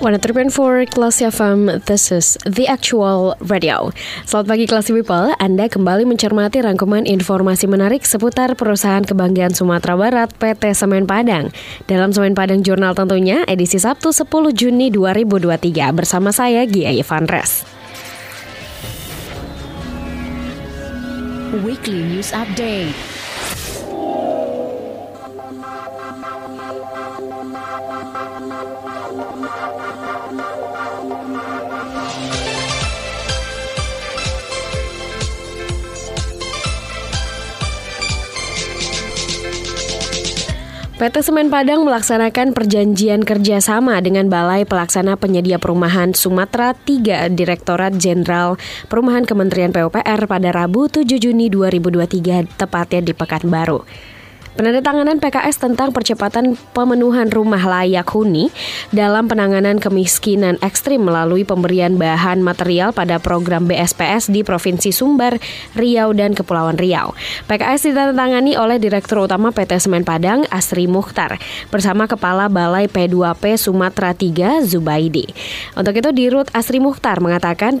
One for Classy FM, this is The Actual Radio. Selamat pagi Classy People, Anda kembali mencermati rangkuman informasi menarik seputar perusahaan kebanggaan Sumatera Barat PT Semen Padang. Dalam Semen Padang Jurnal tentunya, edisi Sabtu 10 Juni 2023 bersama saya Gia Ivan Res. Weekly News Update PT Semen Padang melaksanakan perjanjian kerjasama dengan Balai Pelaksana Penyedia Perumahan Sumatera 3 Direktorat Jenderal Perumahan Kementerian PUPR pada Rabu 7 Juni 2023 tepatnya di Pekanbaru. Penandatanganan PKS tentang percepatan pemenuhan rumah layak huni dalam penanganan kemiskinan ekstrim melalui pemberian bahan material pada program BSPS di Provinsi Sumbar, Riau, dan Kepulauan Riau. PKS ditandatangani oleh Direktur Utama PT Semen Padang, Asri Mukhtar, bersama Kepala Balai P2P Sumatera 3, Zubaidi. Untuk itu, Dirut Asri Mukhtar mengatakan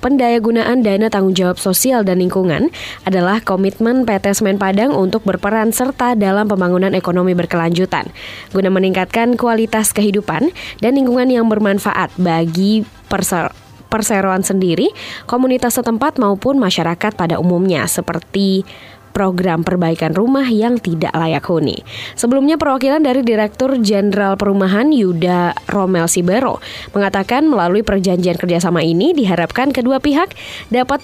Pendayagunaan dana tanggung jawab sosial dan lingkungan adalah komitmen PT Semen Padang untuk berperan serta dalam pembangunan ekonomi berkelanjutan, guna meningkatkan kualitas kehidupan dan lingkungan yang bermanfaat bagi perser perseroan sendiri, komunitas setempat maupun masyarakat pada umumnya seperti program perbaikan rumah yang tidak layak huni. Sebelumnya perwakilan dari Direktur Jenderal Perumahan Yuda Romel Sibero mengatakan melalui perjanjian kerjasama ini diharapkan kedua pihak dapat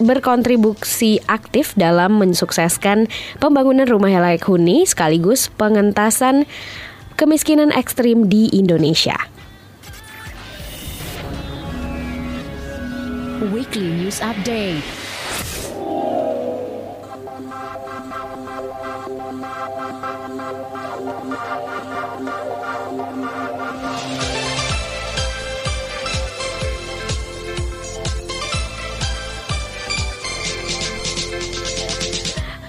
berkontribusi aktif dalam mensukseskan pembangunan rumah yang layak huni sekaligus pengentasan kemiskinan ekstrim di Indonesia. Weekly News Update Thank you.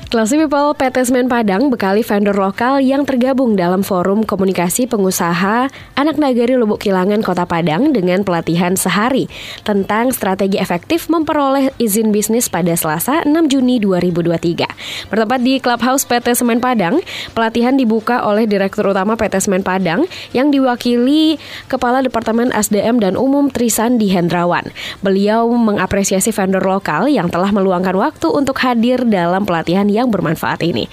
Classy People PT Semen Padang bekali vendor lokal yang tergabung dalam forum komunikasi pengusaha Anak Nagari Lubuk Kilangan Kota Padang dengan pelatihan sehari tentang strategi efektif memperoleh izin bisnis pada Selasa 6 Juni 2023. Bertempat di Clubhouse PT Semen Padang, pelatihan dibuka oleh Direktur Utama PT Semen Padang yang diwakili Kepala Departemen SDM dan Umum Trisandi Hendrawan. Beliau mengapresiasi vendor lokal yang telah meluangkan waktu untuk hadir dalam pelatihan yang bermanfaat ini.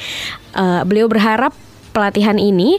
Uh, beliau berharap pelatihan ini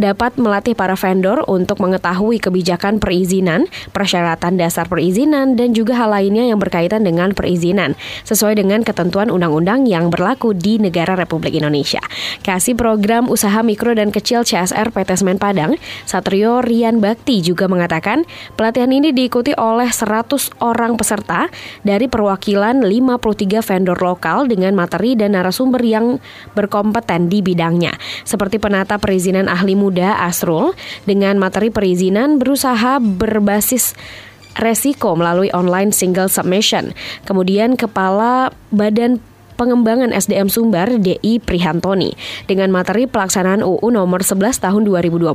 dapat melatih para vendor untuk mengetahui kebijakan perizinan, persyaratan dasar perizinan, dan juga hal lainnya yang berkaitan dengan perizinan, sesuai dengan ketentuan undang-undang yang berlaku di negara Republik Indonesia. Kasih program usaha mikro dan kecil CSR PT Semen Padang, Satrio Rian Bakti juga mengatakan pelatihan ini diikuti oleh 100 orang peserta dari perwakilan 53 vendor lokal dengan materi dan narasumber yang berkompeten di bidangnya, seperti penata perizinan ahli muda Asrul dengan materi perizinan berusaha berbasis resiko melalui online single submission. Kemudian Kepala Badan Pengembangan SDM Sumbar DI Prihantoni dengan materi pelaksanaan UU nomor 11 tahun 2020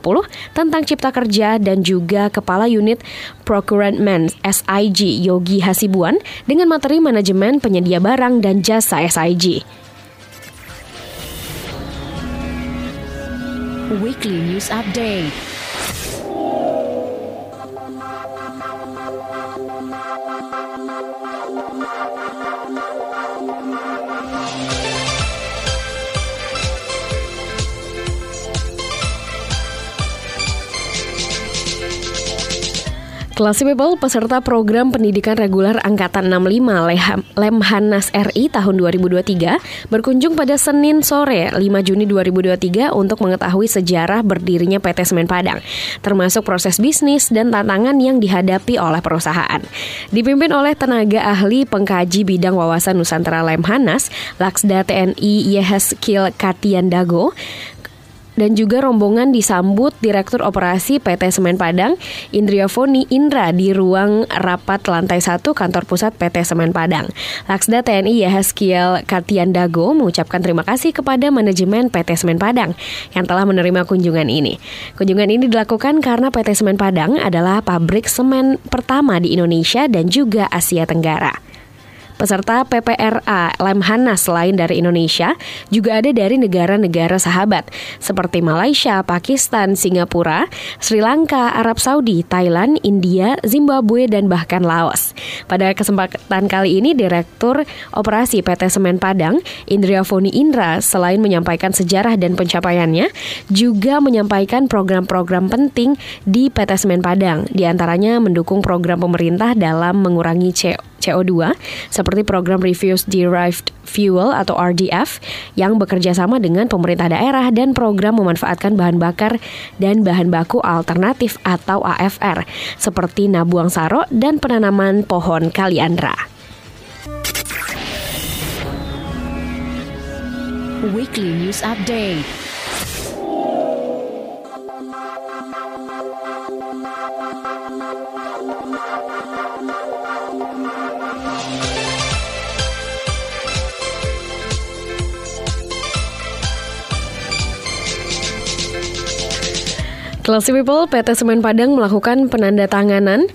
tentang cipta kerja dan juga Kepala Unit Procurement SIG Yogi Hasibuan dengan materi manajemen penyedia barang dan jasa SIG. Weekly News Update. Classy People, peserta program pendidikan reguler Angkatan 65 Lemhanas RI tahun 2023 berkunjung pada Senin sore 5 Juni 2023 untuk mengetahui sejarah berdirinya PT Semen Padang, termasuk proses bisnis dan tantangan yang dihadapi oleh perusahaan. Dipimpin oleh tenaga ahli pengkaji bidang wawasan Nusantara Lemhanas, Laksda TNI Yeheskil Katiandago, dan juga rombongan disambut Direktur Operasi PT Semen Padang, Indria Foni Indra di ruang rapat lantai 1 kantor pusat PT Semen Padang. Laksda TNI Yahaskiel Katiandago mengucapkan terima kasih kepada manajemen PT Semen Padang yang telah menerima kunjungan ini. Kunjungan ini dilakukan karena PT Semen Padang adalah pabrik semen pertama di Indonesia dan juga Asia Tenggara. Peserta PPRA Lemhanas selain dari Indonesia juga ada dari negara-negara sahabat seperti Malaysia, Pakistan, Singapura, Sri Lanka, Arab Saudi, Thailand, India, Zimbabwe, dan bahkan Laos. Pada kesempatan kali ini, Direktur Operasi PT Semen Padang, Indria Foni Indra, selain menyampaikan sejarah dan pencapaiannya, juga menyampaikan program-program penting di PT Semen Padang, di antaranya mendukung program pemerintah dalam mengurangi CO CO2 seperti program Refuse Derived Fuel atau RDF yang bekerja sama dengan pemerintah daerah dan program memanfaatkan bahan bakar dan bahan baku alternatif atau AFR seperti Nabuang Saro dan penanaman pohon kaliandra. Weekly News Update Classy People, PT Semen Padang melakukan penandatanganan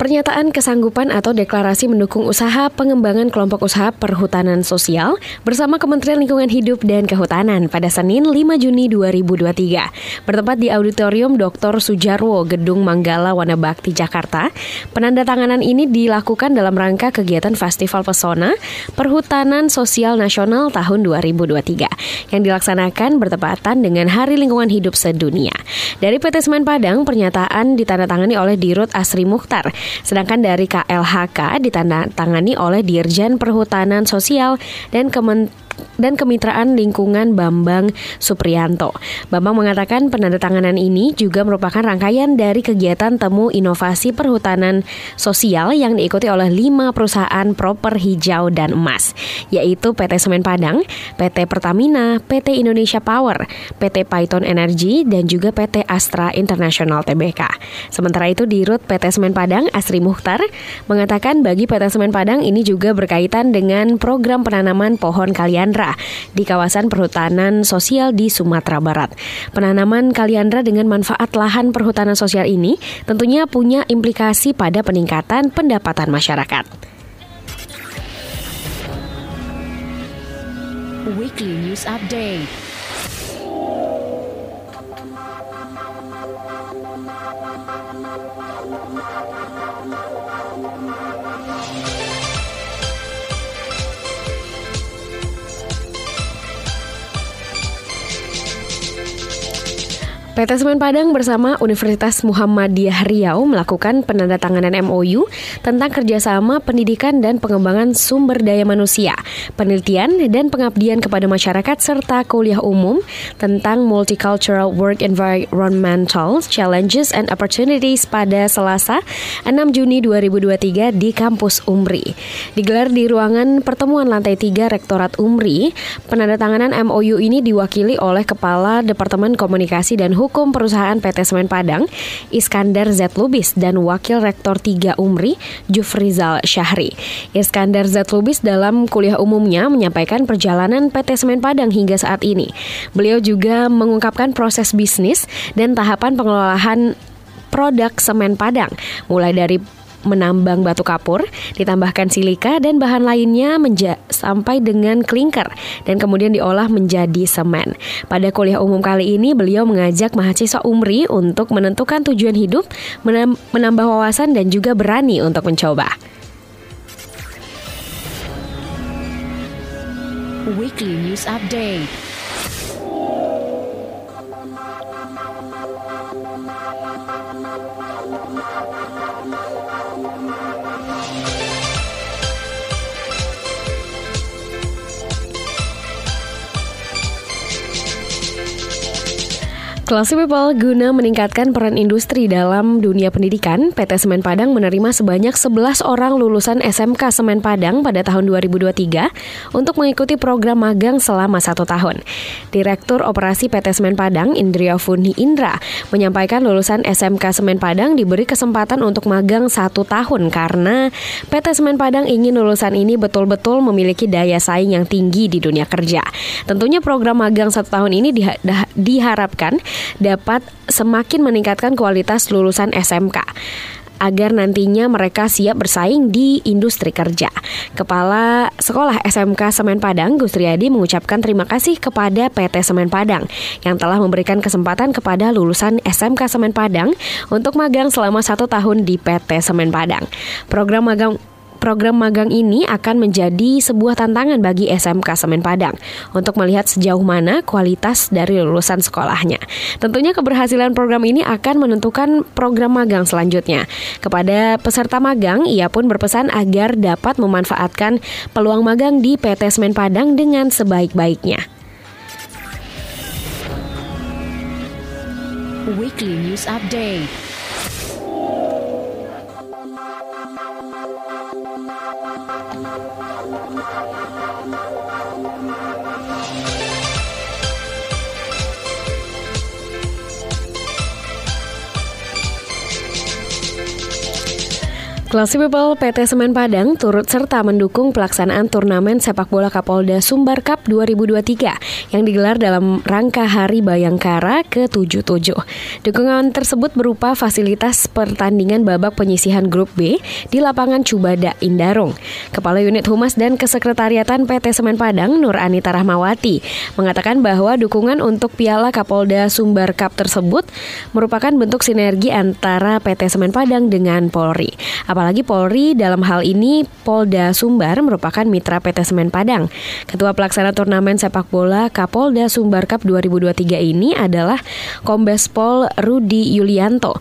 Pernyataan kesanggupan atau deklarasi mendukung usaha pengembangan kelompok usaha perhutanan sosial bersama Kementerian Lingkungan Hidup dan Kehutanan pada Senin 5 Juni 2023. Bertempat di Auditorium Dr. Sujarwo, Gedung Manggala Wanabakti, Jakarta. Penandatanganan ini dilakukan dalam rangka kegiatan Festival Pesona Perhutanan Sosial Nasional tahun 2023 yang dilaksanakan bertepatan dengan Hari Lingkungan Hidup Sedunia. Dari PT Semen Padang, pernyataan ditandatangani oleh Dirut Asri Mukhtar Sedangkan dari KLHK ditandatangani oleh Dirjen Perhutanan Sosial dan Kementerian dan Kemitraan Lingkungan Bambang Supriyanto. Bambang mengatakan penandatanganan ini juga merupakan rangkaian dari kegiatan temu inovasi perhutanan sosial yang diikuti oleh lima perusahaan proper hijau dan emas, yaitu PT Semen Padang, PT Pertamina, PT Indonesia Power, PT Python Energy, dan juga PT Astra International Tbk. Sementara itu di Rut PT Semen Padang, Asri Mukhtar, mengatakan bagi PT Semen Padang ini juga berkaitan dengan program penanaman pohon kalian kaliandra di kawasan perhutanan sosial di Sumatera Barat. Penanaman kaliandra dengan manfaat lahan perhutanan sosial ini tentunya punya implikasi pada peningkatan pendapatan masyarakat. Weekly News Update PT Semen Padang bersama Universitas Muhammadiyah Riau melakukan penandatanganan MOU tentang kerjasama pendidikan dan pengembangan sumber daya manusia, penelitian dan pengabdian kepada masyarakat serta kuliah umum tentang multicultural work environmental challenges and opportunities pada Selasa 6 Juni 2023 di kampus Umri. Digelar di ruangan pertemuan lantai 3 Rektorat Umri, penandatanganan MOU ini diwakili oleh Kepala Departemen Komunikasi dan Hukum Hukum Perusahaan PT Semen Padang, Iskandar Z. Lubis, dan Wakil Rektor 3 Umri, Jufrizal Syahri. Iskandar Z. Lubis dalam kuliah umumnya menyampaikan perjalanan PT Semen Padang hingga saat ini. Beliau juga mengungkapkan proses bisnis dan tahapan pengelolaan produk semen Padang, mulai dari menambang batu kapur, ditambahkan silika dan bahan lainnya sampai dengan klinker dan kemudian diolah menjadi semen. Pada kuliah umum kali ini beliau mengajak mahasiswa Umri untuk menentukan tujuan hidup, menambah wawasan dan juga berani untuk mencoba. Weekly News Update Classy People, guna meningkatkan peran industri dalam dunia pendidikan, PT Semen Padang menerima sebanyak 11 orang lulusan SMK Semen Padang pada tahun 2023 untuk mengikuti program magang selama satu tahun. Direktur Operasi PT Semen Padang, Indria Funi Indra, menyampaikan lulusan SMK Semen Padang diberi kesempatan untuk magang satu tahun karena PT Semen Padang ingin lulusan ini betul-betul memiliki daya saing yang tinggi di dunia kerja. Tentunya program magang satu tahun ini diharapkan dapat semakin meningkatkan kualitas lulusan SMK agar nantinya mereka siap bersaing di industri kerja. Kepala Sekolah SMK Semen Padang, Gus Riyadi mengucapkan terima kasih kepada PT Semen Padang yang telah memberikan kesempatan kepada lulusan SMK Semen Padang untuk magang selama satu tahun di PT Semen Padang. Program magang Program magang ini akan menjadi sebuah tantangan bagi SMK Semen Padang untuk melihat sejauh mana kualitas dari lulusan sekolahnya. Tentunya keberhasilan program ini akan menentukan program magang selanjutnya. Kepada peserta magang, ia pun berpesan agar dapat memanfaatkan peluang magang di PT Semen Padang dengan sebaik-baiknya. Weekly News Update Classy People PT Semen Padang turut serta mendukung pelaksanaan turnamen sepak bola Kapolda Sumbar Cup 2023 yang digelar dalam rangka Hari Bayangkara ke-77. Dukungan tersebut berupa fasilitas pertandingan babak penyisihan grup B di lapangan Cubada Indarung. Kepala Unit Humas dan Kesekretariatan PT Semen Padang Nur Anita Rahmawati mengatakan bahwa dukungan untuk Piala Kapolda Sumbar Cup tersebut merupakan bentuk sinergi antara PT Semen Padang dengan Polri. Apalagi Polri dalam hal ini Polda Sumbar merupakan mitra PT Semen Padang. Ketua pelaksana turnamen sepak bola Kapolda Sumbar Cup 2023 ini adalah Kombes Pol Rudi Yulianto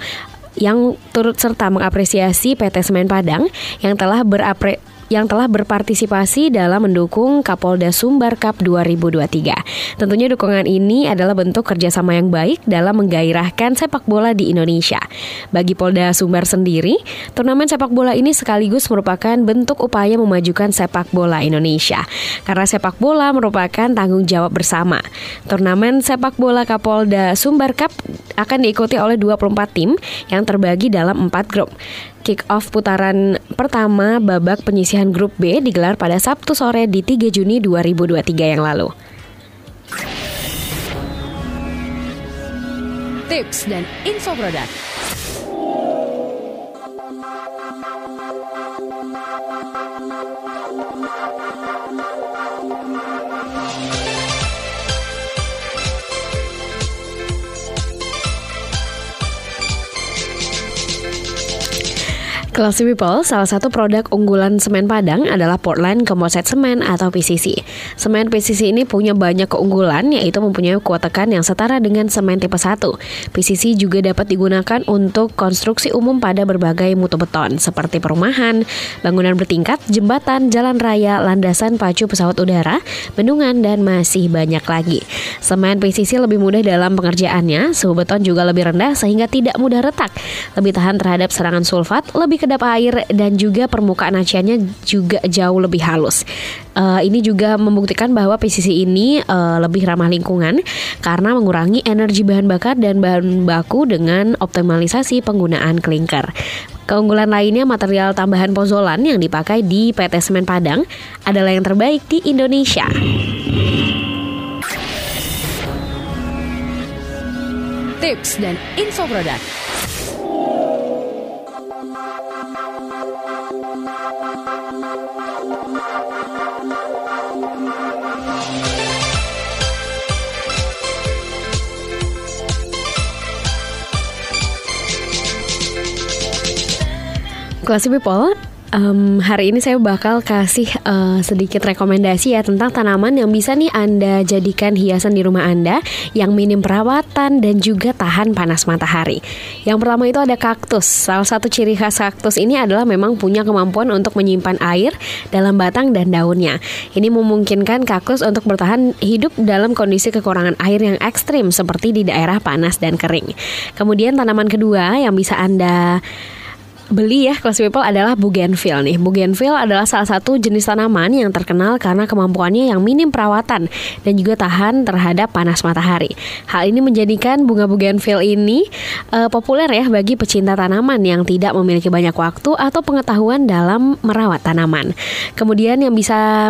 yang turut serta mengapresiasi PT Semen Padang yang telah berapre yang telah berpartisipasi dalam mendukung Kapolda Sumbar Cup 2023. Tentunya dukungan ini adalah bentuk kerjasama yang baik dalam menggairahkan sepak bola di Indonesia. Bagi Polda Sumbar sendiri, turnamen sepak bola ini sekaligus merupakan bentuk upaya memajukan sepak bola Indonesia. Karena sepak bola merupakan tanggung jawab bersama. Turnamen sepak bola Kapolda Sumbar Cup akan diikuti oleh 24 tim yang terbagi dalam 4 grup. Kick-off putaran pertama babak penyisihan grup B digelar pada Sabtu sore di 3 Juni 2023 yang lalu. Tips dan info produk. Classy People, salah satu produk unggulan semen Padang adalah Portland Composite Semen atau PCC. Semen PCC ini punya banyak keunggulan, yaitu mempunyai kuat tekan yang setara dengan semen tipe 1. PCC juga dapat digunakan untuk konstruksi umum pada berbagai mutu beton, seperti perumahan, bangunan bertingkat, jembatan, jalan raya, landasan pacu pesawat udara, bendungan, dan masih banyak lagi. Semen PCC lebih mudah dalam pengerjaannya, suhu beton juga lebih rendah sehingga tidak mudah retak, lebih tahan terhadap serangan sulfat, lebih kedap air dan juga permukaan aciannya juga jauh lebih halus. Uh, ini juga membuktikan bahwa PCC ini uh, lebih ramah lingkungan karena mengurangi energi bahan bakar dan bahan baku dengan optimalisasi penggunaan klinker. Keunggulan lainnya material tambahan pozolan yang dipakai di PT Semen Padang adalah yang terbaik di Indonesia. Tips dan info produk. Classy People, um, hari ini saya bakal kasih uh, sedikit rekomendasi ya tentang tanaman yang bisa nih Anda jadikan hiasan di rumah Anda yang minim perawatan dan juga tahan panas matahari. Yang pertama itu ada kaktus. Salah satu ciri khas kaktus ini adalah memang punya kemampuan untuk menyimpan air dalam batang dan daunnya. Ini memungkinkan kaktus untuk bertahan hidup dalam kondisi kekurangan air yang ekstrim seperti di daerah panas dan kering. Kemudian tanaman kedua yang bisa Anda beli ya kelas people adalah bougainville nih. Bougainville adalah salah satu jenis tanaman yang terkenal karena kemampuannya yang minim perawatan dan juga tahan terhadap panas matahari. Hal ini menjadikan bunga bougainville ini uh, populer ya bagi pecinta tanaman yang tidak memiliki banyak waktu atau pengetahuan dalam merawat tanaman. Kemudian yang bisa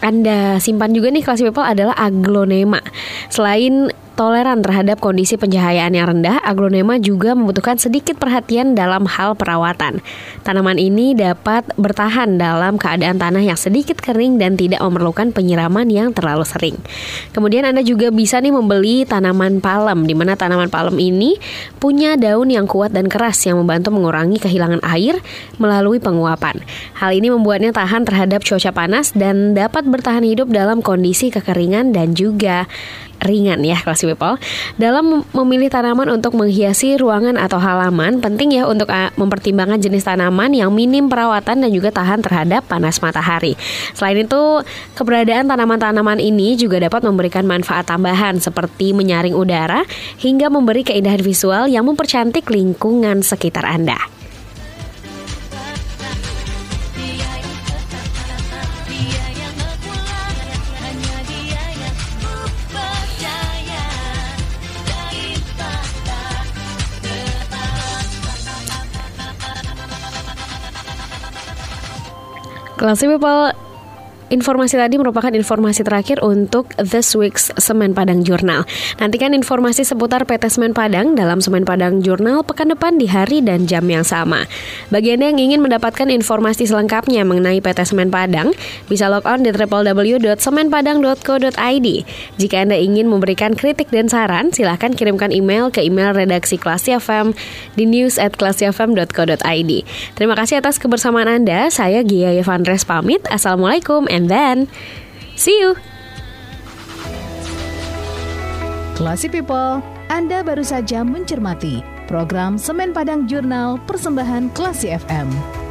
anda simpan juga nih kelas people adalah aglonema. Selain toleran terhadap kondisi pencahayaan yang rendah, aglonema juga membutuhkan sedikit perhatian dalam hal perawatan. Tanaman ini dapat bertahan dalam keadaan tanah yang sedikit kering dan tidak memerlukan penyiraman yang terlalu sering. Kemudian Anda juga bisa nih membeli tanaman palem, di mana tanaman palem ini punya daun yang kuat dan keras yang membantu mengurangi kehilangan air melalui penguapan. Hal ini membuatnya tahan terhadap cuaca panas dan dapat bertahan hidup dalam kondisi kekeringan dan juga ringan ya kelas people. Dalam memilih tanaman untuk menghiasi ruangan atau halaman, penting ya untuk uh, mempertimbangkan jenis tanaman yang minim perawatan dan juga tahan terhadap panas matahari. Selain itu, keberadaan tanaman-tanaman ini juga dapat memberikan manfaat tambahan seperti menyaring udara hingga memberi keindahan visual yang mempercantik lingkungan sekitar Anda. Classy People Informasi tadi merupakan informasi terakhir untuk This Week's Semen Padang Journal. Nantikan informasi seputar PT Semen Padang dalam Semen Padang Journal pekan depan di hari dan jam yang sama. Bagi Anda yang ingin mendapatkan informasi selengkapnya mengenai PT Semen Padang, bisa log on di www.semenpadang.co.id. Jika Anda ingin memberikan kritik dan saran, silahkan kirimkan email ke email redaksi Klasi FM di news at. Terima kasih atas kebersamaan Anda. Saya Gia Yevandres pamit. Assalamualaikum then see you. Classy People, Anda baru saja mencermati program Semen Padang Jurnal Persembahan Classy FM.